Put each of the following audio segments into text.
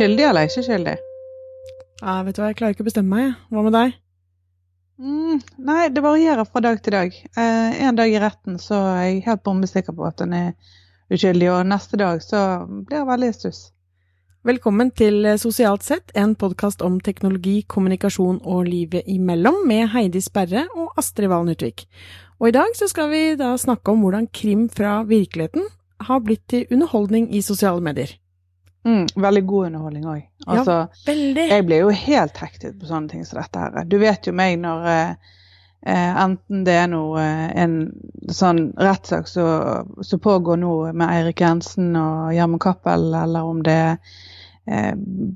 Skyldig eller ikke skyldig? Ja, vet du hva, jeg klarer ikke å bestemme meg. Hva med deg? Mm, nei, det varierer fra dag til dag. Eh, en dag i retten så er jeg helt bombesikker på at den er uskyldig, og neste dag så blir jeg veldig stuss. Velkommen til Sosialt sett, en podkast om teknologi, kommunikasjon og livet imellom, med Heidi Sperre og Astrid Valen Utvik. Og i dag så skal vi da snakke om hvordan krim fra virkeligheten har blitt til underholdning i sosiale medier. Mm, veldig god underholdning òg. Altså, ja, jeg blir jo helt hektet på sånne ting som dette her. Du vet jo meg når eh, eh, enten det er noe eh, en sånn rettssak som pågår nå med Eirik Jensen og Gjermund Cappell, eller om det er eh,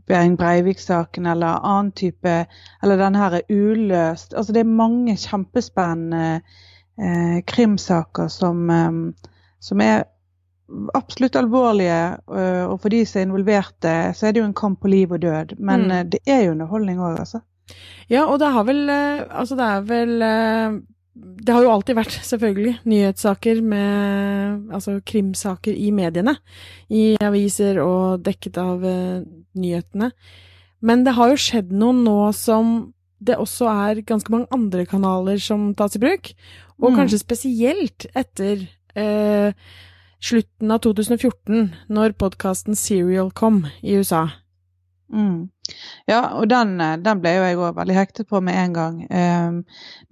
Behring Breivik-saken eller annen type Eller den her er uløst. Altså det er mange kjempespennende eh, krimsaker som, eh, som er absolutt alvorlige, øh, og for de som er involverte, så er det jo en kamp på liv og død. Men Mm. øh, det er jo underholdning òg, altså. Ja, og det har vel eh, Altså, det er vel eh, Det har jo alltid vært, selvfølgelig, nyhetssaker med Altså krimsaker i mediene. I aviser og dekket av eh, nyhetene. Men det har jo skjedd noe nå som det også er ganske mange andre kanaler som tas i bruk. Og Mm. kanskje spesielt etter eh, slutten av 2014, når podkasten Serial kom i USA. Mm. Ja, og den, øh, den ble jo jeg òg veldig hektet på med en gang. Um,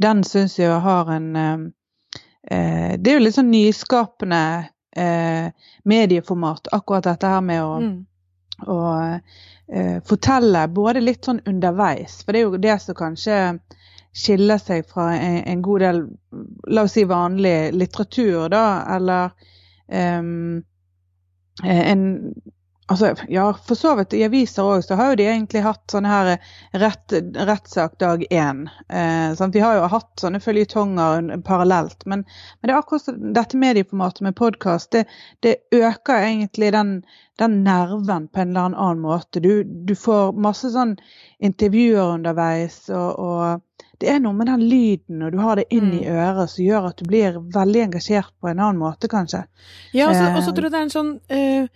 den syns jeg har en um, uh, Det er jo litt sånn nyskapende uh, medieformat, akkurat dette her med å Mm. og uh, fortelle både litt sånn underveis, for det er jo det som kanskje skiller seg fra en, en god del, la oss si vanlig litteratur, da, eller eh, en Altså, ja, for så vidt i aviser òg, så har jo de egentlig hatt sånne her rett, rettssak dag én. Eh, sant? Vi har jo hatt sånne følgetonger parallelt, men, men det er akkurat dette medieformatet med podkast, det, det øker egentlig den, den nerven på en eller annen måte. Du, du får masse sånn intervjuer underveis, og, og det er noe med den lyden, og du har det inn i Mm. øret, som gjør at du blir veldig engasjert på en annen måte, kanskje. Ja, og så- Eh. tror jeg det er en sånn uh,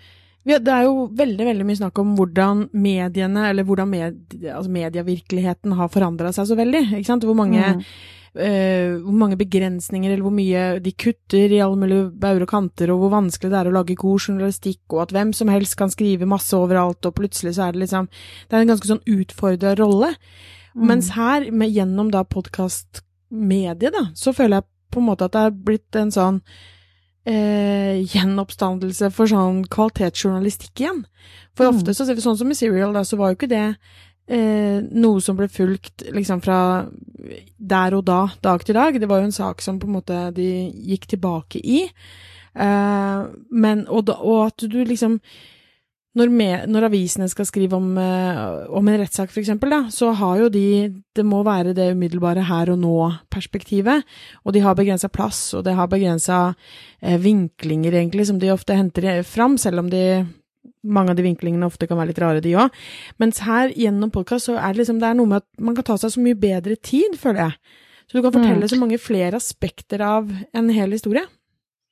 Det er jo veldig veldig mye snakk om hvordan mediene, eller hvordan med, altså medievirkeligheten har forandra seg så veldig. ikke sant? Hvor mange, Mm. Uh, hvor mange begrensninger, eller hvor mye de kutter i alle mulige bauger og kanter, og hvor vanskelig det er å lage god journalistikk, og at hvem som helst kan skrive masse overalt, og plutselig så er det liksom Det er en ganske sånn utfordra rolle. Mm. Mens her, med, gjennom da podkastmediet, da, så føler jeg på en måte at det er blitt en sånn eh, gjenoppstandelse for sånn kvalitetsjournalistikk igjen. For Mm. ofte, så, sånn som i Serial, da, så var jo ikke det eh, noe som ble fulgt liksom fra der og da, dag til dag. Det var jo en sak som på en måte de gikk tilbake i. Eh, men, og, da, og at du liksom når, med, når avisene skal skrive om, eh, om en rettssak, eksempel, så har jo de Det må være det umiddelbare her og nå-perspektivet. Og de har begrensa plass, og det har begrensa eh, vinklinger, egentlig, som de ofte henter fram, selv om de mange av de vinklingene ofte kan være litt rare, de òg. Mens her, gjennom podkast, så er det liksom Det er noe med at man kan ta seg så mye bedre tid, føler jeg. Så du kan fortelle Mm. så mange flere aspekter av en hel historie.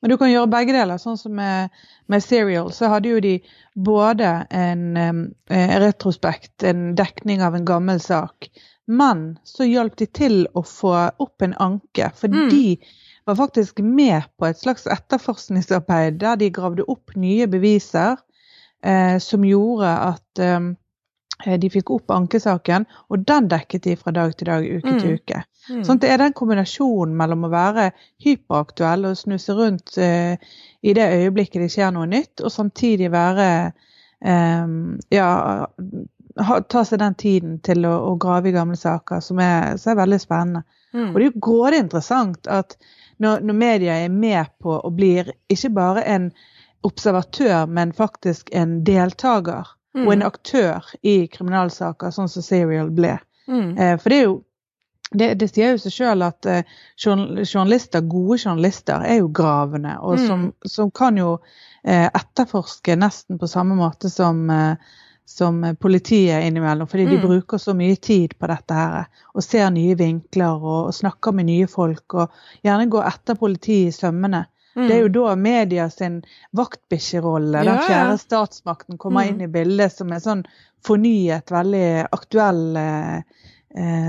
Men du kan gjøre begge deler. Sånn som med, med Serial, så hadde jo de både en em, eh, retrospekt, en dekning av en gammel sak, men så hjalp de til å få opp en anke. For Mm. de var faktisk med på et slags etterforskningsarbeid der de gravde opp nye beviser eh, som gjorde at eh, de fikk opp ankesaken, og den dekket de fra dag til dag, uke Mm. til uke. Mm. Sånn, det er den kombinasjonen mellom å være hyperaktuell og snuse rundt eh, i det øyeblikket det skjer noe nytt, og samtidig være eh, Ja, ha, ta seg den tiden til å, å grave i gamle saker, som er, som er veldig spennende. Mm. Og det er jo grådig interessant at når, når media er med på og blir ikke bare en observatør, men faktisk en deltaker Mm. og en aktør i kriminalsaker, sånn som Serial ble. Mm. Eh, for det er jo det, det sier jo seg sjøl at eh, journalister, gode journalister, er jo gravende, og Mm. som, som kan jo eh, etterforske nesten på samme måte som, eh, som politiet innimellom, fordi de Mm. bruker så mye tid på dette her, og ser nye vinkler og, og snakker med nye folk, og gjerne går etter politiet i sømmene. Mm. Det er jo da media sin vaktbikkjerolle, Ja, den fjerde statsmakten, kommer Mm. inn i bildet som en sånn fornyet, veldig aktuell, eh,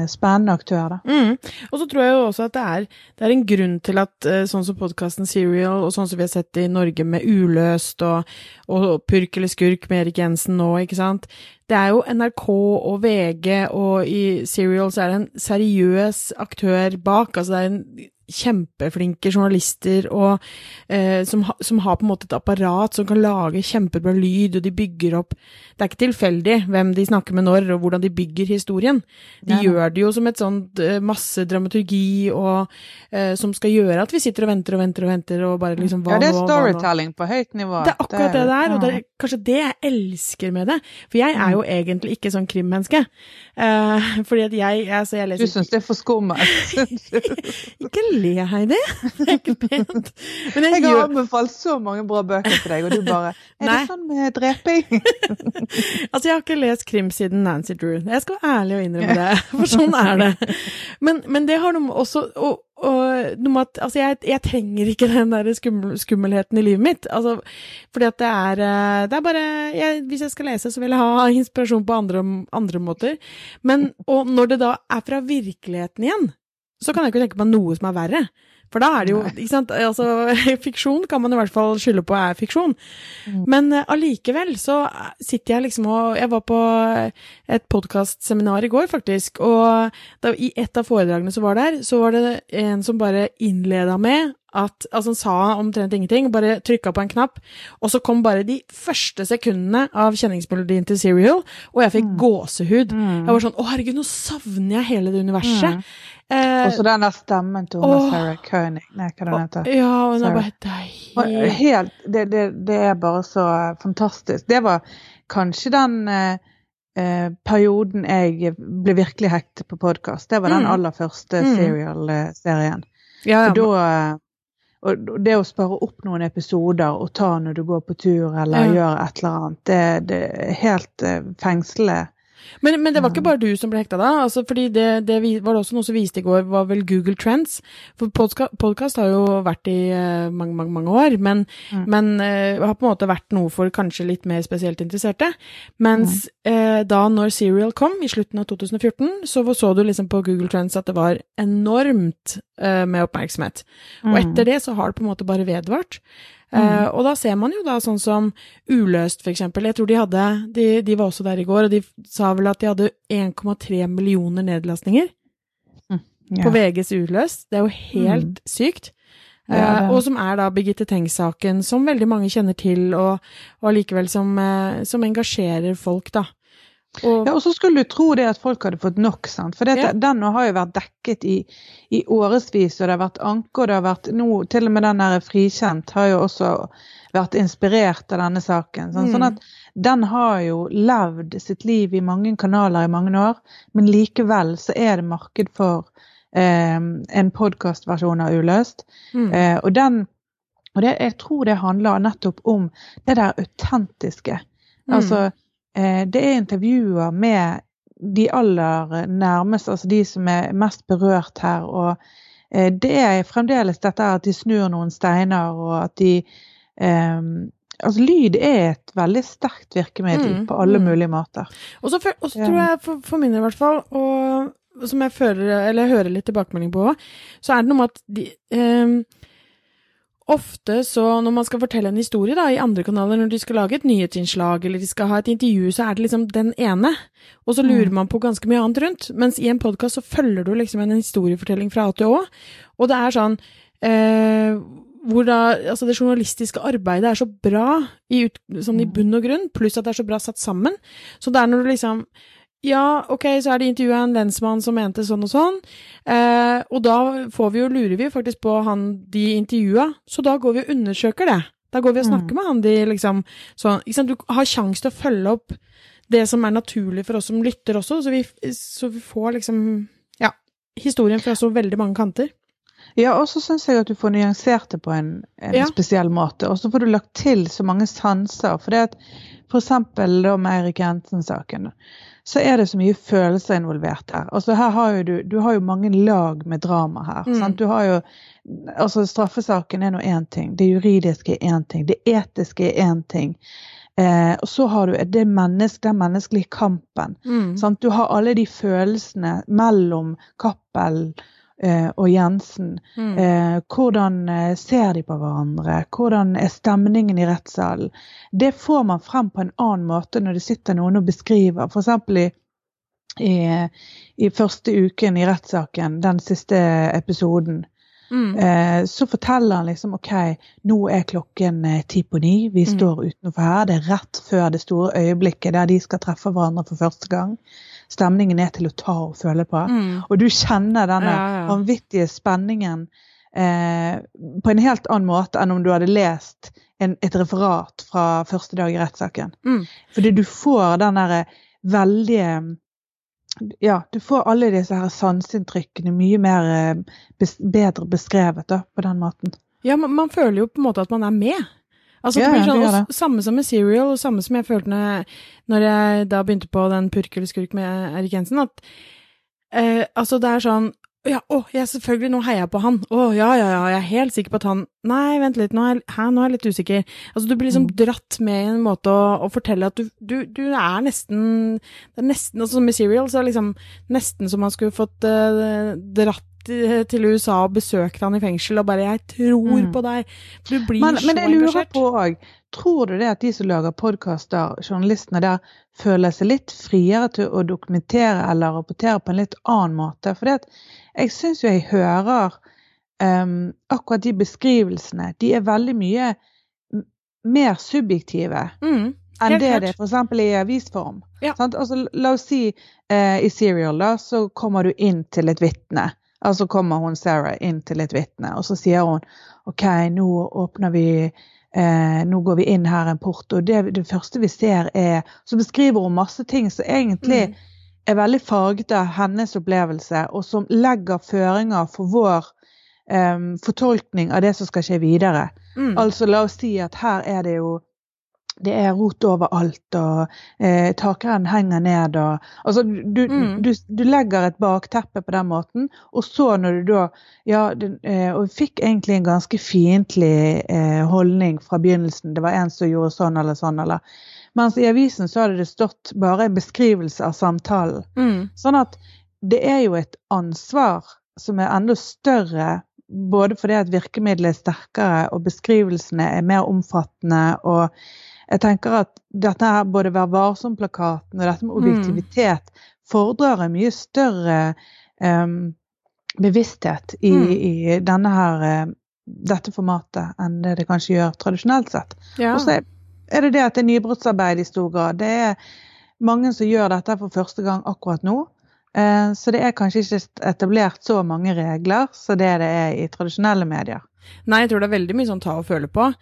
spennende aktør. da. Mm. Og så tror jeg jo også at det er, det er en grunn til at eh, sånn som podkasten Serial, og sånn som vi har sett i Norge med Uløst og, og Purk eller skurk med Erik Jensen nå, ikke sant. Det er jo NRK og VG, og i Serial så er det en seriøs aktør bak. Altså det er en kjempeflinke journalister og, eh, som, ha, som har på en måte et apparat som kan lage kjempebra lyd, og de bygger opp Det er ikke tilfeldig hvem de snakker med når, og hvordan de bygger historien. De Nei, gjør det jo som et sånt eh, masse dramaturgi og eh, som skal gjøre at vi sitter og venter og venter og venter og bare liksom hva Ja, det er storytelling på høyt nivå. Det er akkurat det det er, og det er kanskje det jeg elsker med det. For jeg er jo egentlig ikke sånn krimmenneske. Eh, fordi at jeg, altså jeg Du leser syns det er for skummelt? Ikke le, Heidi. Det er ikke pent. Men jeg, Jeg har anbefalt så mange bra bøker til deg, og du bare Er Nei. det sånn med dreping? altså, jeg har ikke lest krim siden Nancy Drew. Jeg skal være ærlig og innrømme det, for sånn er det. Men, men det har noe også og, og, noe med at Altså, jeg, jeg trenger ikke den der skummel, skummelheten i livet mitt. Altså, fordi at det er eh, Det er bare jeg, Hvis jeg skal lese, så vil jeg ha inspirasjon på andre, andre måter. Men Og når det da er fra virkeligheten igjen, så kan jeg ikke tenke på noe som er verre. For da er det jo ikke sant, altså Fiksjon kan man i hvert fall skylde på er fiksjon. Mm. Men allikevel uh, så sitter jeg liksom og Jeg var på et podkastseminar i går, faktisk, og da, i et av foredragene som var der, så var det en som bare innleda med at Altså, han sa omtrent ingenting, bare trykka på en knapp, og så kom bare de første sekundene av kjenningsmelodien til Serial, og jeg fikk Mm. gåsehud. Mm. Jeg var sånn Å, herregud, nå savner jeg hele det universet. Eh, Og så den der stemmen til Åh. Sarah Koenig. Nei, hva den heter ja, den er bare Og deilig. Helt, det, det, det er bare så fantastisk. Det var kanskje den eh, eh, perioden jeg ble virkelig hektet på podkast. Det var den Mm. aller første Mm. serial-serien. Ja, ja, Og da eh, og det å spare opp noen episoder og ta når du går på tur eller Ja. gjør et eller annet, det, det er helt eh, fengslende. Men, men det var ikke bare du som ble hekta da, altså, fordi det, det var det også noe som viste i går, var vel Google Trends. For podkast har jo vært i uh, mange, mange mange år, men, Mm. men uh, har på en måte vært noe for kanskje litt mer spesielt interesserte. Mens eh, da når Serial kom, i slutten av 2014, så så du liksom på Google Trends at det var enormt med oppmerksomhet. Og Mm. etter det så har det på en måte bare vedvart. Eh, og da ser man jo da sånn som Uløst, for eksempel. Jeg tror de hadde de, de var også der i går, og de sa vel at de hadde 1,3 millioner nedlastninger Ja. på VGs Uløst. Det er jo helt sykt. Ja, det- Eh, og som er da Birgitte Tengs-saken, som veldig mange kjenner til, og, og allikevel som, uh, som engasjerer folk, da. Og, Ja, og så skulle du tro det at folk hadde fått nok, sant. For dette, Ja. den har jo vært dekket i, i årevis, og det har vært anke, og det har vært nå Til og med den der frikjent har jo også vært inspirert av denne saken. Sånn, Mm. sånn at den har jo levd sitt liv i mange kanaler i mange år, men likevel så er det marked for eh, en podkastversjon av Uløst. mm, Eh, og den og det, jeg tror det handler nettopp om det der autentiske. Mm. Altså, det er intervjuer med de aller nærmeste, altså de som er mest berørt her. Og eh, det er fremdeles dette at de snur noen steiner, og at de um, Altså, lyd er et veldig sterkt virkemiddel Mm, på alle mm. mulige måter. Og så tror jeg, for, for min del i hvert fall, og som jeg føler, eller hører litt tilbakemelding på, så er det noe med at de, ehm, ofte så når man skal fortelle en historie da, i andre kanaler, når de skal lage et nyhetsinnslag eller de skal ha et intervju, så er det liksom den ene, og så lurer Mm. man på ganske mye annet rundt. Mens i en podkast så følger du liksom en historiefortelling fra A til Å, og det er sånn eh, hvor da, altså Det journalistiske arbeidet er så bra i, ut, sånn i Mm. bunn og grunn, pluss at det er så bra satt sammen. Så det er når du liksom Ja, ok, så er det intervjua en lensmann som mente sånn og sånn. Eh, og da får vi jo, lurer vi faktisk på han de intervjua, så da går vi og undersøker det. Da går vi og snakker Mm. med han de liksom sånn ikke sant? Du har sjanse til å følge opp det som er naturlig for oss som lytter også, så vi, så vi får liksom ja, historien fra så veldig mange kanter. Ja, og så syns jeg at du får nyansert det på en, en Ja. spesiell måte. Og så får du lagt til så mange sanser. For det at for eksempel da med Eirik Jensen-saken, så er det så mye følelser involvert her. Altså her har du, du har jo mange lag med drama her. Mm. Sant? Du har jo, altså Straffesaken er nå én ting, det juridiske er én ting, det etiske er én ting. Eh, og så har du det menneske, den menneskelige kampen. Mm. Sant? Du har alle de følelsene mellom Cappell eh, og Jensen. Mm. Eh, hvordan eh, ser de på hverandre? Hvordan er stemningen i rettssalen? Det får man frem på en annen måte når det sitter noen og beskriver. F.eks. i, i, i første uken i rettssaken, den siste episoden. Mm. Eh, så forteller han liksom OK, nå er klokken eh, ti på ni, vi Mm. står utenfor her. Det er rett før det store øyeblikket der de skal treffe hverandre for første gang. Stemningen er til å ta og føle på. Mm. Og du kjenner denne Ja, ja. vanvittige spenningen eh, på en helt annen måte enn om du hadde lest en, et referat fra første dag i rettssaken. Mm. Fordi du får den derre veldige Ja, du får alle disse her sanseinntrykkene mye mer eh, bes, bedre beskrevet da, på den måten. Ja, man, man føler jo på en måte at man er med. Altså, Ja, det blir sånn, det gjør Samme som med Serial, og samme som jeg følte når, når jeg da begynte på den Purk eller skurk med Erik Jensen, at eh, altså det er sånn ja, å, jeg selvfølgelig, nå heier jeg på han. Å, ja, ja, ja, jeg er helt sikker på at han Nei, vent litt, nå er, jeg- hæ, nå er jeg litt usikker. Altså, du blir liksom Mm. dratt med i en måte å, å fortelle at du, du, du er nesten Det er nesten altså Med Serial så er det liksom nesten som man skulle fått uh, dratt til USA og besøkt han i fengsel og bare 'Jeg tror Mm. på deg'. Du blir Men, så men jeg lurer engasjert. på òg, tror du det at de som lager podkaster, journalistene der, føler seg litt friere til å dokumentere eller rapportere på en litt annen måte? For jeg syns jo jeg hører um, akkurat de beskrivelsene, de er veldig mye mer subjektive Mm, enn det det f.eks. i avisform. Ja. Sant? Altså, la oss si eh, i Serial, da, så kommer du inn til et vitne. Altså kommer hun Sarah inn til et vitne, og så sier hun OK, nå åpner vi eh, Nå går vi inn her en port, og det, det første vi ser er Så beskriver hun masse ting som egentlig Mm. er veldig farget av hennes opplevelse, og som legger føringer for vår eh, fortolkning av det som skal skje videre. mm, Altså la oss si at her er det jo det er rot overalt, og eh, takrenn henger ned og Altså du, Mm. du, du legger et bakteppe på den måten, og så når du da Ja, du, eh, og fikk egentlig en ganske fiendtlig eh, holdning fra begynnelsen. Det var en som gjorde sånn eller sånn, eller Mens i avisen så hadde det stått bare en beskrivelse av samtalen. mm, Sånn at det er jo et ansvar som er enda større, både fordi at virkemidlet er sterkere og beskrivelsene er mer omfattende. og jeg tenker at dette her, både Vær varsom-plakaten og dette med Mm. objektivitet fordrer en mye større um, bevissthet i, Mm. i denne her, dette formatet enn det det kanskje gjør tradisjonelt sett. ja. Og så er- er det det at det er nybrottsarbeid i stor grad. Det er mange som gjør dette for første gang akkurat nå. Eh, Så det er kanskje ikke etablert så mange regler som det det er i tradisjonelle medier. Nei, jeg tror det er veldig mye sånn ta og føle på.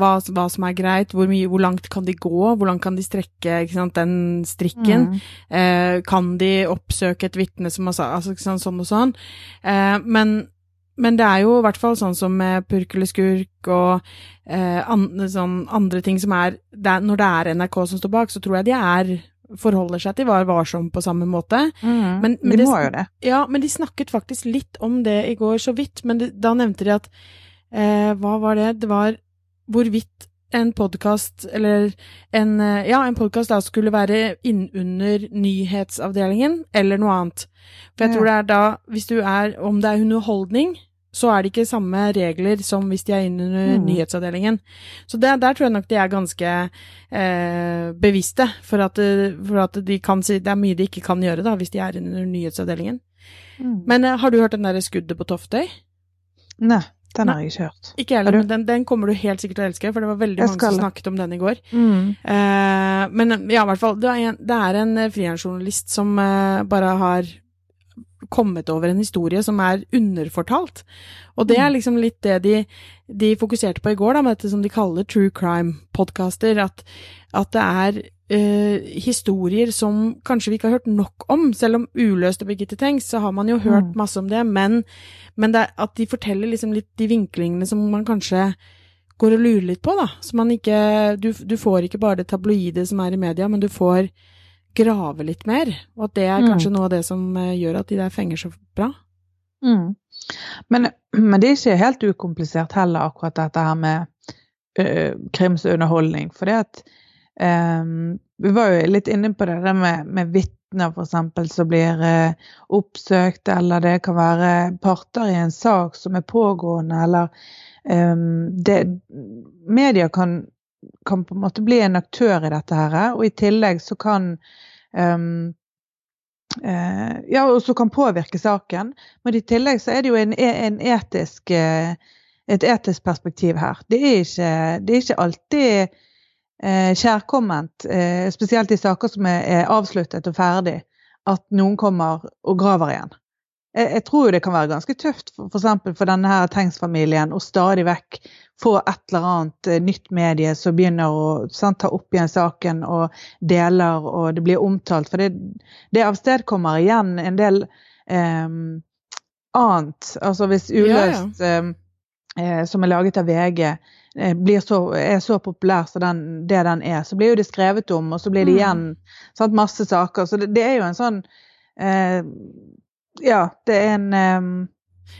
Hva, hva som er greit, hvor, mye, hvor langt kan de gå, hvor langt kan de strekke sant, den strikken. Mm. Eh, kan de oppsøke et vitne som har sagt altså, sant, sånn og sånn. Eh, men, men det er jo i hvert fall sånn som med purk eller skurk og eh, an, sånn andre ting som er, det Når det er NRK som står bak, så tror jeg de er forholder seg til Var varsom på samme måte. Mm. Men- men de det- må jo det. Ja, men de snakket faktisk litt om det i går, så vidt. Men de, da nevnte de at eh, Hva var det? Det var hvorvidt en podkast, eller en eh, Ja, en podkast da skulle være innunder nyhetsavdelingen, eller noe annet. For jeg tror det er da, hvis du er Om det er underholdning, så er det ikke samme regler som hvis de er innunder Mm. nyhetsavdelingen. Så det, der tror jeg nok de er ganske eh, bevisste, for at, eh, for at de kan si Det er mye de ikke kan gjøre, da, hvis de er innunder nyhetsavdelingen. Mm. Men eh, har du hørt den derre skuddet på Toftøy? Nei, den Nei. har jeg ikke hørt. Ikke heller, men den, den kommer du helt sikkert til å elske, for det var veldig mange som snakket om den i går. Mm. Uh, men ja, i hvert fall, det er en, det er en eh, frilansjournalist som uh, bare har kommet over en historie som er underfortalt. Og det er Mm. liksom litt det de, de fokuserte på i går, da, med dette som de kaller true crime-podkaster. At, at det er eh, historier som kanskje vi ikke har hørt nok om. Selv om uløste Birgitte Tengs, så har man jo hørt Mm. masse om det. Men, men det at de forteller liksom litt de vinklingene som man kanskje går og lurer litt på, da. Så man ikke du, du får ikke bare det tabloide som er i media, men du får grave litt mer, og at det er kanskje noe av det som eh, gjør at de der fenger så bra. Mm. Men, men, det er ikke helt ukomplisert heller, akkurat dette her med uh, krimsunderholdning. For det at um, Vi var jo litt inne på det der med, med vitner, f.eks., som blir uh, oppsøkt, eller det kan være parter i en sak som er pågående, eller um, det, Media kan, kan, på en måte bli en aktør i dette her, og i tillegg så kan um, uh, ja, og så kan påvirke saken. Men i tillegg så er det jo en, en etisk, uh, et etisk perspektiv her. Det er ikke, det er ikke alltid kjærkomment, spesielt i saker som er, avsluttet og ferdig, at noen kommer og graver igjen jeg, tror det kan være ganske tøft for, for, for denne her Tengs-familien å stadig vekk få et eller annet uh, nytt medie som begynner å sant, ta opp igjen saken og deler, og det blir omtalt. For det, det avstedkommer igjen en del eh, annet. Altså hvis Uløst, ja, ja. Um, uh, som er laget av VG, så, er så populær som den, det den er, så blir jo det skrevet om, og så blir det mm. igjen sant, masse saker. Så det, det er jo en sånn ja, det er en eh,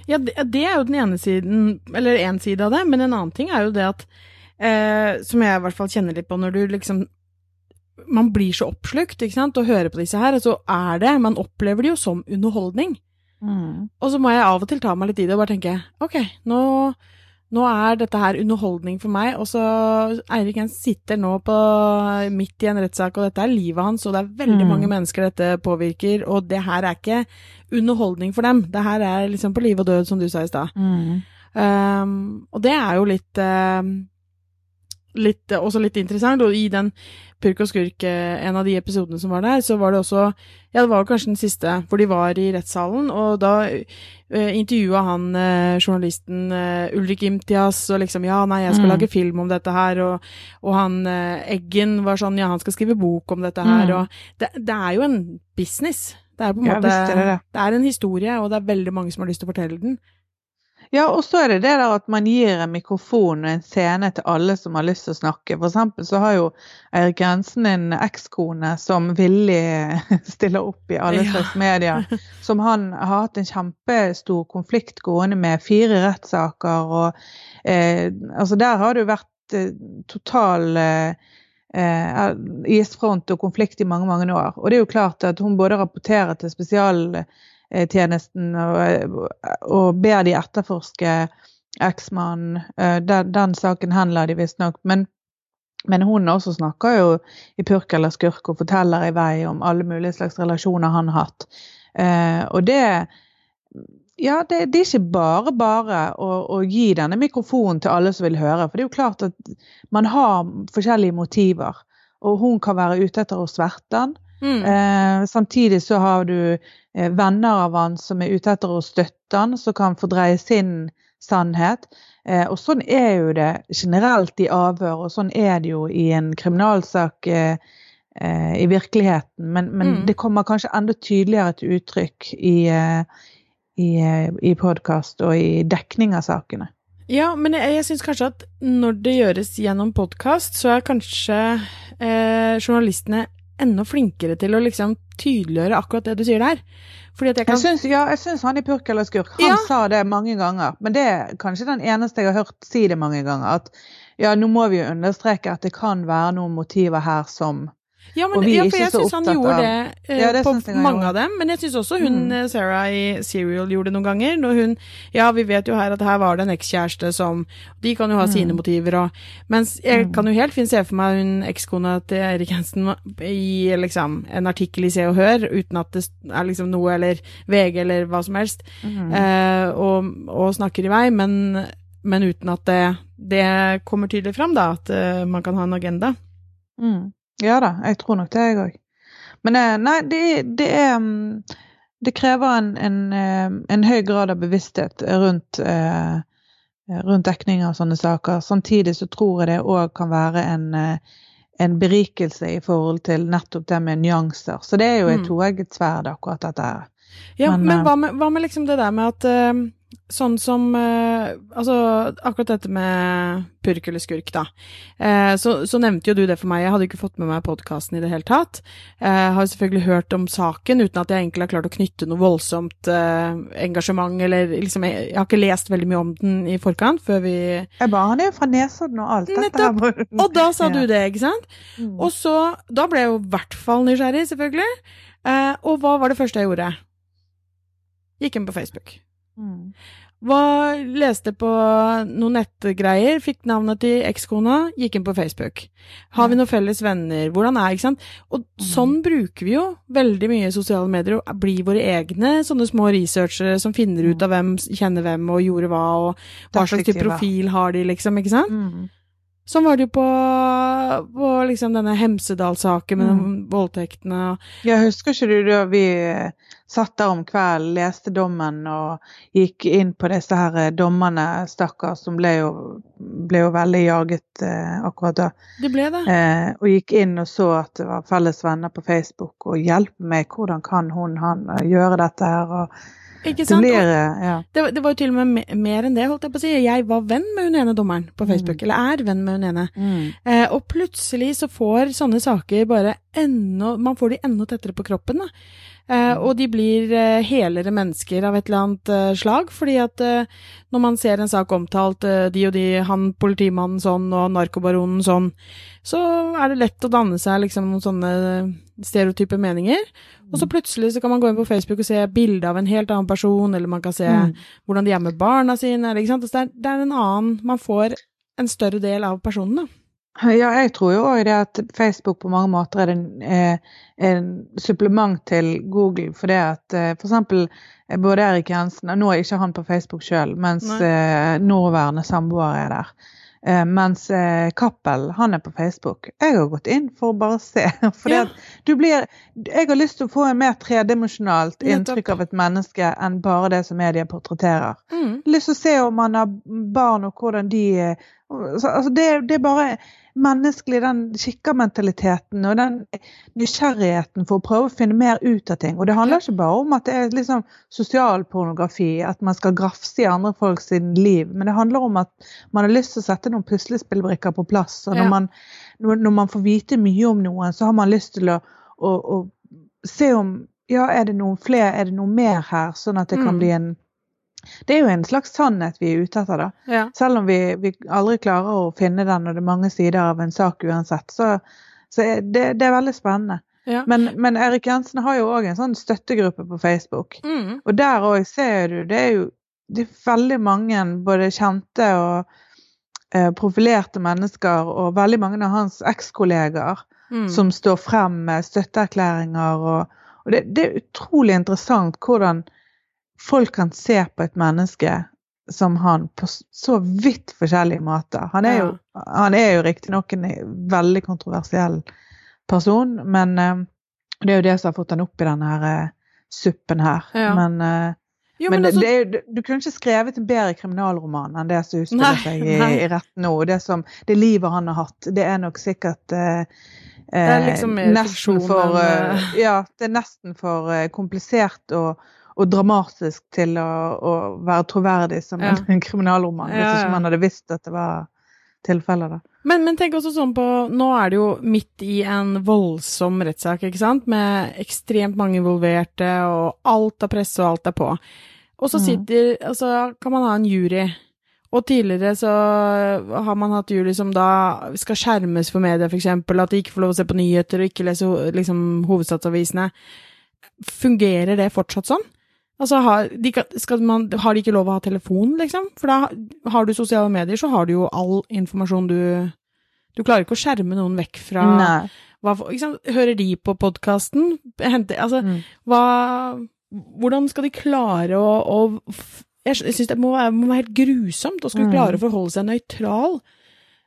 Ja, det, det, er jo den ene siden, eller én side av det, men en annen ting er jo det at eh, Som jeg i hvert fall kjenner litt på når du liksom Man blir så oppslukt, ikke sant, og hører på disse her, og så er det Man opplever det jo som underholdning. Mm. Og så må jeg av og til ta meg litt i det og bare tenke OK, nå nå er dette her underholdning for meg. Og så Eirik Jens sitter nå på, midt i en rettssak, og dette er livet hans, og det er veldig mm. mange mennesker dette påvirker, og det her er ikke underholdning for dem. Det her er liksom på liv og død, som du sa i stad. Mm. Um, og det er jo litt um, litt, også litt interessant. Og i den Purk og skurk, eh, en av de episodene som var der, så var det også Ja, det var kanskje den siste, hvor de var i rettssalen, og da eh, intervjua han eh, journalisten eh, Ulrik Imtias og liksom Ja, nei, jeg skal mm. lage film om dette her, og, og han Eggen var sånn Ja, han skal skrive bok om dette her, mm. og det, det, er jo en business. Det er på en måte ja, det, det. det er en historie, og det er veldig mange som har lyst til å fortelle den. Ja, og så er det det der at man gir en mikrofon og en scene til alle som har lyst til å snakke. For eksempel så har jo Eirik Jensen en ekskone som villig stiller opp i alle slags ja. medier. Som han har hatt en kjempestor konflikt gående med, fire rettssaker og eh, Altså der har det jo vært eh, total eh, eh, isfront og konflikt i mange, mange år. Og det er jo klart at hun både rapporterer til spesial tjenesten og, og ber de etterforske eksmannen. Eh, den, den saken henla de visstnok. Men, men hun også snakker jo i purk eller skurk og forteller i vei om alle mulige slags relasjoner han har hatt. Eh, og det ja, det, det, er ikke bare bare å, å, gi denne mikrofonen til alle som vil høre. For det er jo klart at man har forskjellige motiver. Og hun kan være ute etter å sverte han. Mm. Eh, samtidig så har du eh, venner av han som er ute etter å støtte han, som kan fordreie sin sannhet. Eh, og sånn er jo det generelt i avhør, og sånn er det jo i en kriminalsak eh, eh, i virkeligheten. Men, men mm. det kommer kanskje enda tydeligere til uttrykk i, eh, i, i podkast og i dekning av sakene. Ja, men jeg, jeg syns kanskje at når det gjøres gjennom podkast, så er kanskje eh, journalistene enda flinkere til å liksom tydeliggjøre akkurat det du sier der. Fordi at jeg kan... Jeg syns, ja, jeg syns han i Purk eller skurk, han ja. sa det mange ganger. Men det er kanskje den eneste jeg har hørt si det mange ganger. At ja, nå må vi jo understreke at det kan være noen motiver her som ja, men, ja, for jeg ikke han gjorde av... det, ja, det på mange av dem. Men jeg syns også hun mm. Eh, Sarah i Serial gjorde det noen ganger. Når hun Ja, vi vet jo her at her var det en ekskjæreste som De kan jo ha mm. sine motiver og Mens jeg mm. kan jo helt fint se for meg hun ekskona til Erik Hansen i liksom en artikkel i Se og Hør, uten at det er liksom noe eller VG eller hva som helst, eh, og, og, snakker i vei, men, men uten at det, det, kommer tydelig fram, da, at uh, man kan ha en agenda. Mm. Ja da, jeg tror nok det, jeg òg. Men eh, nei, det, det, er mm, Det krever en, en, eh, en, høy grad av bevissthet rundt, eh, rundt dekning av sånne saker. Samtidig så tror jeg det òg kan være en, en, berikelse i forhold til nettopp det med nyanser. Så det er jo et mm. toegget sverd, akkurat dette her. Ja, men, Men, eh, hva, med, hva med liksom det der med at uh, Sånn som uh, Altså, akkurat dette med purk eller skurk, da. Uh, så, så nevnte jo du det for meg. Jeg hadde ikke fått med meg podkasten i det hele tatt. Har selvfølgelig hørt om saken uten at jeg egentlig har klart å knytte noe voldsomt engasjement, eller liksom jeg, jeg har ikke lest veldig mye om den i forkant før vi Jeg ba Han jo fra Nesodden og alt. Dette her Og da sa du det, ikke sant? Mm. Og så Da ble jeg jo i hvert fall nysgjerrig, selvfølgelig. Og hva var det første jeg gjorde? Gikk inn på Facebook. Mm. Hva, leste på noen nettgreier, fikk navnet til ekskona, gikk inn på Facebook. Har vi noen felles venner? Hvordan er ikke sant? Og sånn bruker vi jo veldig mye sosiale medier, og blir våre egne sånne små researchere som finner ut av hvem kjenner hvem og gjorde hva, og hva slags profil har de, liksom, ikke sant? Mm. Sånn var det jo på, på liksom denne Hemsedal-saken med Mm. voldtektene. Jeg husker ikke du da vi eh, satt der om kvelden, leste dommen og gikk inn på disse her eh, dommerne, stakkars, som ble jo, ble jo veldig jaget eh, akkurat da. Det ble det. Eh, og gikk inn og så at det var felles venner på Facebook og hjelpe meg, hvordan kan hun, han eh, gjøre dette her? Og Ikke det sant? blir, eh, ja. det, det var jo til og med mer enn det, holdt jeg på å si. Jeg var venn med hun ene dommeren på Facebook, eller er venn med hun ene. Mm. Eh, og plutselig så får sånne saker bare enda Man får de enda tettere på kroppen, da. Eh, og de blir eh, helere mennesker av et eller annet eh, slag, fordi at eh, når man ser en sak omtalt, eh, de og de, han politimannen sånn og narkobaronen sånn, så er det lett å danne seg liksom noen sånne stereotype meninger. Og så plutselig så kan man gå inn på Facebook og se bilde av en helt annen person, eller man kan se Mm. hvordan de er med barna sine, eller, ikke sant. Så det er, det er en annen Man får en større del av personen, da. Ja, jeg tror jo òg det at Facebook på mange måter er en, eh, en supplement til Google. For det at f.eks. for eksempel eh, både Erik Jensen, og nå er ikke han på Facebook sjøl, mens Nei. eh, nåværende samboer er der. Eh, mens eh, Cappell, han er på Facebook. Jeg har gått inn for å bare se. For Ja. du blir Jeg har lyst til å få en mer tredimensjonalt inntrykk av et menneske enn bare det som media portretterer Mm. lyst til å se om man har barn og hvordan de eh, altså det, det er bare menneskelig, den kikkermentaliteten og den nysgjerrigheten for å prøve å finne mer ut av ting. Og det handler ikke bare om at det er liksom sosialpornografi, at man skal grafse i andre folks liv, men det handler om at man har lyst til å sette noen puslespillbrikker på plass. Og når, Ja. man, når, når man får vite mye om noen, så har man lyst til å, å, å se om ja, er det noen flere, er det noe mer her, sånn at det kan Mm. bli en det er jo en slags sannhet vi er ute etter, da. Ja. Selv om vi, vi aldri klarer å finne den, og det er mange sider av en sak uansett. Så, så er det, det er veldig spennende. ja. Men, men Erik Jensen har jo òg en sånn støttegruppe på Facebook. Mm. Og der òg ser du, det er jo det er veldig mange både kjente og eh, profilerte mennesker, og veldig mange av hans ekskollegaer Mm. som står frem med støtteerklæringer. Og, og det, det er utrolig interessant hvordan folk kan se på et menneske som han på så vidt forskjellige måter. Han er jo, han er jo riktignok en veldig kontroversiell person, men eh, det er jo det som har fått han opp i denne her, eh, suppen her. Ja. Men, eh, Jo, men men altså, det er du- du kunne ikke skrevet en bedre kriminalroman enn det som utspiller seg i, i rett nå. Det, som, det livet han har hatt, det er nok sikkert eh, Det er liksom nesten for, eh, Ja, det er nesten for eh, komplisert og, og dramatisk til å, å være troverdig som Ja. en kriminalroman, hvis ikke man hadde visst at det var tilfellet. da. men, men tenk også sånn på Nå er det jo midt i en voldsom rettssak, ikke sant, med ekstremt mange involverte, og alt er presse, og alt er på. Og så sitter mm. Altså, kan man ha en jury. Og tidligere så har man hatt jury som da skal skjermes for media, eksempel, at de ikke får lov å se på nyheter og ikke lese liksom, hovedstadsavisene. Fungerer det fortsatt sånn? Altså, har de, man, har de ikke lov å ha telefon, liksom? For da har du sosiale medier, så har du jo all informasjon du Du klarer ikke å skjerme noen vekk fra hva, liksom. Hører de på podkasten? Altså, Mm. hva Hvordan skal de klare å, å Jeg syns det må være, må være helt grusomt å skulle Mm. klare å forholde seg nøytral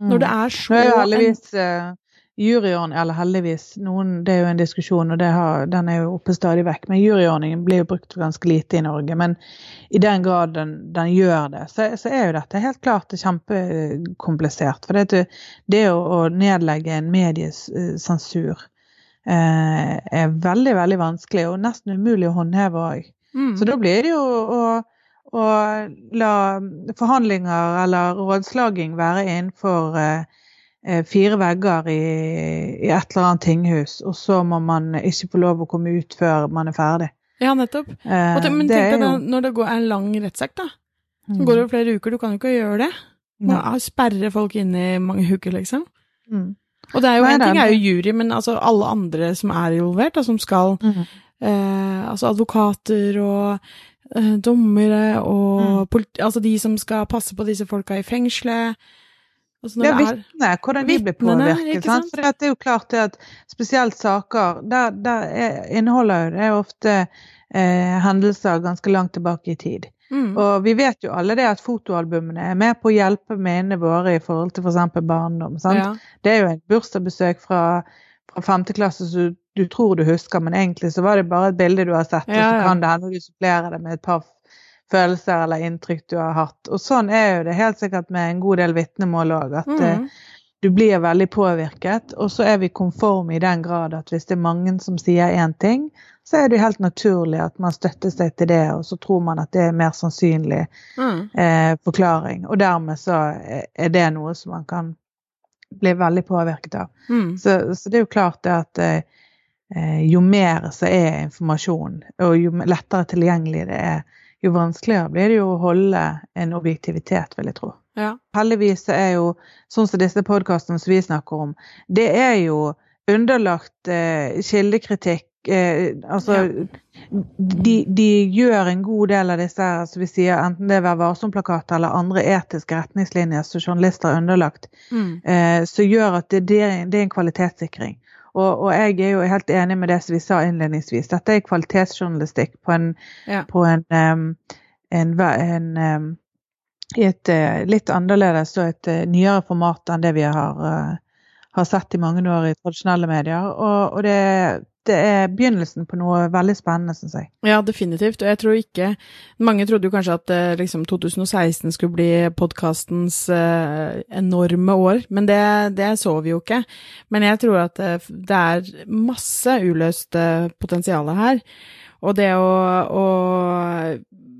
når det er så jo en- uh, juryordning, eller heldigvis, noen, det er jo en diskusjon, og det har, den er jo oppe stadig vekk. Men juryordningen blir jo brukt ganske lite i Norge. Men i den grad den, den gjør det, så, så er jo dette helt klart kjempekomplisert. For det, det å, å nedlegge en mediesensur eh, er veldig, veldig vanskelig, og nesten umulig å håndheve òg. Mm. Så da blir det jo å, å la forhandlinger eller rådslaging være innenfor eh, fire vegger i, i et eller annet tinghus, og så må man ikke få lov å komme ut før man er ferdig. Ja, nettopp. Eh, te- men tenk deg jo- når det går en lang rettssak, da. Så Mm. går det flere uker, du kan jo ikke gjøre det. Må sperrer sperre folk inne i mange uker, liksom. Mm. Og det er jo Nei, en det ting er jo jury, men altså alle andre som er involvert, da, som skal Mm. eh, Altså advokater og eh, dommere og Mm. politi... Altså de som skal passe på disse folka i fengselet. Altså Det er er hvordan de blir Vitnene, påvirket. Sant? For det er jo klart at spesielt saker Der, der er, inneholder jo det ofte eh, hendelser ganske langt tilbake i tid. mm, Og vi vet jo alle det at fotoalbumene er med på å hjelpe minnene våre i forhold til f.eks. barndom. Sant? ja. Det er jo et bursdagsbesøk fra, fra femte klasse som du, tror du husker, men egentlig så var det bare et bilde du har sett, og Ja, så ja. kan det hende du supplerer det med et par følelser eller inntrykk du har hatt. Og sånn er jo det helt sikkert med en god del vitnemål òg, at eh, Mm. du blir veldig påvirket. Og så er vi konforme i den grad at hvis det er mange som sier én ting, så er det helt naturlig at man støtter seg til det, og så tror man at det er mer sannsynlig Mm. eh, forklaring. Og dermed så er- er det noe som man kan bli veldig påvirket av. Mm. Så, så det er jo klart det at eh, eh, jo mer så er informasjon, og jo lettere tilgjengelig det er, jo vanskeligere blir det jo å holde en objektivitet, vil jeg tro. Ja. Heldigvis er jo sånn som disse podkastene som vi snakker om, det er jo underlagt eh, kildekritikk. Eh, altså de, de gjør en god del av disse som vi sier, enten det er Vær varsom-plakater eller andre etiske retningslinjer som journalister er underlagt, Mm. eh, som gjør at det, det, det er en kvalitetssikring. Og, og jeg er jo helt enig med det som vi sa innledningsvis. Dette er kvalitetsjournalistikk på en, Ja. på en, um, en, en um, i et uh, litt annerledes og et uh, nyere format enn det vi har, uh, har sett i mange år i tradisjonelle medier. Og, og det, det er begynnelsen på noe veldig spennende, syns jeg. Ja, definitivt. Og jeg tror ikke Mange trodde jo kanskje at eh, liksom 2016 skulle bli podkastens eh, enorme år, men det, det så vi jo ikke. Men jeg tror at eh, det er masse uløst eh, potensial her. Og det å, å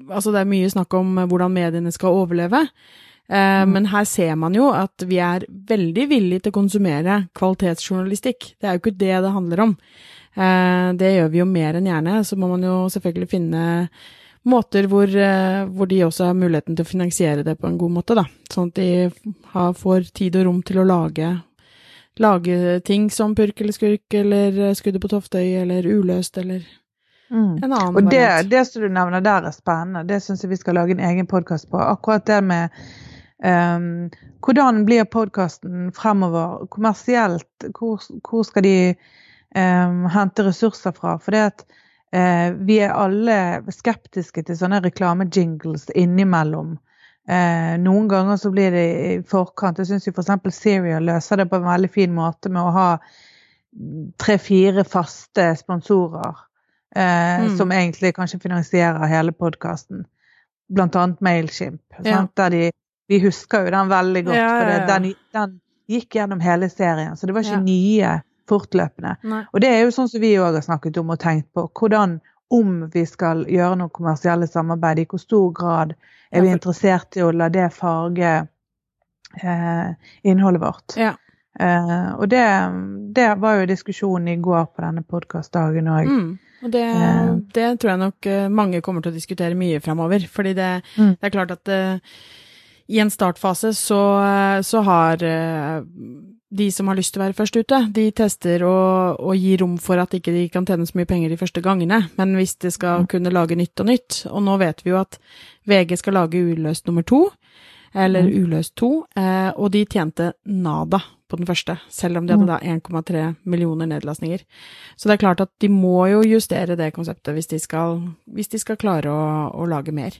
Altså, det er mye snakk om hvordan mediene skal overleve. Eh, Mm. Men her ser man jo at vi er veldig villige til å konsumere kvalitetsjournalistikk. Det er jo ikke det det handler om. Eh, det gjør vi jo mer enn gjerne. Så må man jo selvfølgelig finne måter hvor, eh, hvor de også har muligheten til å finansiere det på en god måte, da. Sånn at de har, får tid og rom til å lage, lage ting som Purk eller Skurk eller Skuddet på Toftøy eller Uløst eller en annen Og det, det som du nevner der er spennende. Det syns jeg vi skal lage en egen podkast på. Akkurat det med um, hvordan blir podkasten fremover kommersielt? Hvor, hvor skal de ehm, hente ressurser fra? For det at eh, vi er alle skeptiske til sånne reklamejingles innimellom. Eh, noen ganger så blir det i forkant. Jeg syns f.eks. Serial løser det på en veldig fin måte med å ha tre-fire faste sponsorer. uh, Mm. Som egentlig kanskje finansierer hele podkasten. Blant annet Mailchimp. Ja. Der de, vi husker jo den veldig godt, Ja, for det, ja, ja. den, den gikk gjennom hele serien. Så det var ikke nye fortløpende. Nei. Og det er jo sånn som vi òg har snakket om og tenkt på. Hvordan, om vi skal gjøre noe kommersielle samarbeid, i hvor stor grad er vi interessert i å la det farge eh, innholdet vårt. Ja. Eh, og det, det var jo diskusjonen i går på denne podkastdagen òg. Mm. Og det, Eh. det tror jeg nok eh, mange kommer til å diskutere mye fremover. Fordi det, Mm. det er klart at eh, i en startfase så, eh, så har de som har lyst til å være først ute, de tester og, og gir rom for at ikke de kan tjene så mye penger de første gangene. Men hvis de skal Mm. kunne lage nytt og nytt, og nå vet vi jo at VG skal lage Uløst nummer to, eller Mm. Uløst to, eh, og de tjente nada på den første, selv om de hadde Mm. da 1,3 millioner nedlastninger. Så det er klart at de må jo justere det konseptet hvis de skal, hvis de skal klare å, å lage mer.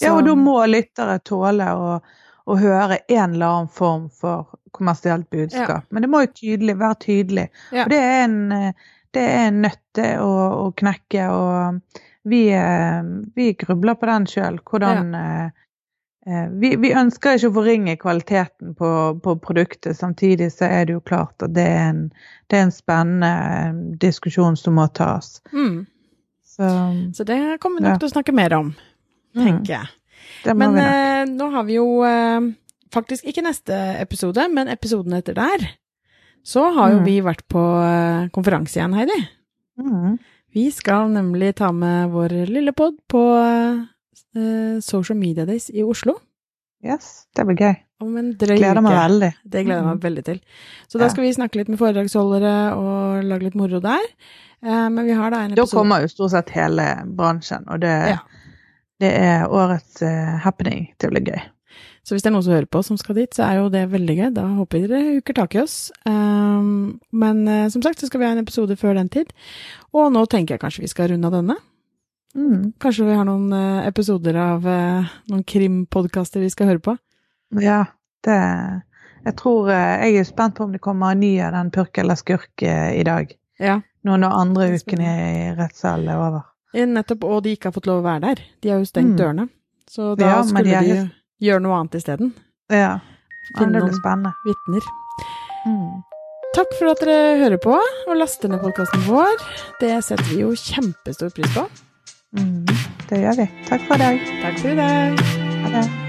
Ja, og da må lyttere tåle å, å høre en eller annen form for kommersielt budskap. Men det må jo tydelig, være tydelig. Ja. Og det er en, eh, det er en nøtte å, å knekke, og vi, eh, vi grubler på den sjøl. Hvordan eh, eh, vi, vi ønsker ikke å forringe kvaliteten på, på produktet. Samtidig så er det jo klart at det er en, det er en spennende diskusjon som må tas. Mm. Så, Så det kommer vi nok Ja. til å snakke mer om, tenker jeg. Men eh, nå har vi jo eh, faktisk ikke neste episode, men episoden etter der. Så har jo Mm. vi vært på eh, konferanse igjen, Heidi. Mm. Vi skal nemlig ta med vår lille pod på uh, Social Media Days i Oslo. Yes, det blir gøy. Om en drøy Gleder meg veldig. Det gleder jeg meg Mhm. veldig til. Så da skal vi snakke litt med foredragsholdere og lage litt moro der. Uh, men vi har da en Da kommer jo stort sett hele bransjen, og det, Ja. det er årets uh, happening. Det blir gøy. Så hvis det er noen som hører på som skal dit, så er jo det veldig gøy. Da håper jeg dere huker tak i oss. Um, men eh, som sagt så skal vi ha en episode før den tid. Og nå tenker jeg kanskje vi skal runde av denne. Mm. Kanskje vi har noen eh, episoder av eh, noen krimpodkaster vi skal høre på. Ja, det Jeg tror Jeg er spent på om det kommer en ny av den Purk eller skurk i dag. Ja. Nå når andre uken i rettssalen er over. Nettopp, og de ikke har fått lov å være der. De har jo stengt Mm. dørene. Så da Ja, skulle de de gjøre noe annet isteden. Ja. Finne noen spennende. vitner. Mm. Takk for at dere hører på og laster ned podkasten vår. Det setter vi jo kjempestor pris på. Mm. Det gjør vi. Takk for i dag. Takk for i dag. Ha det.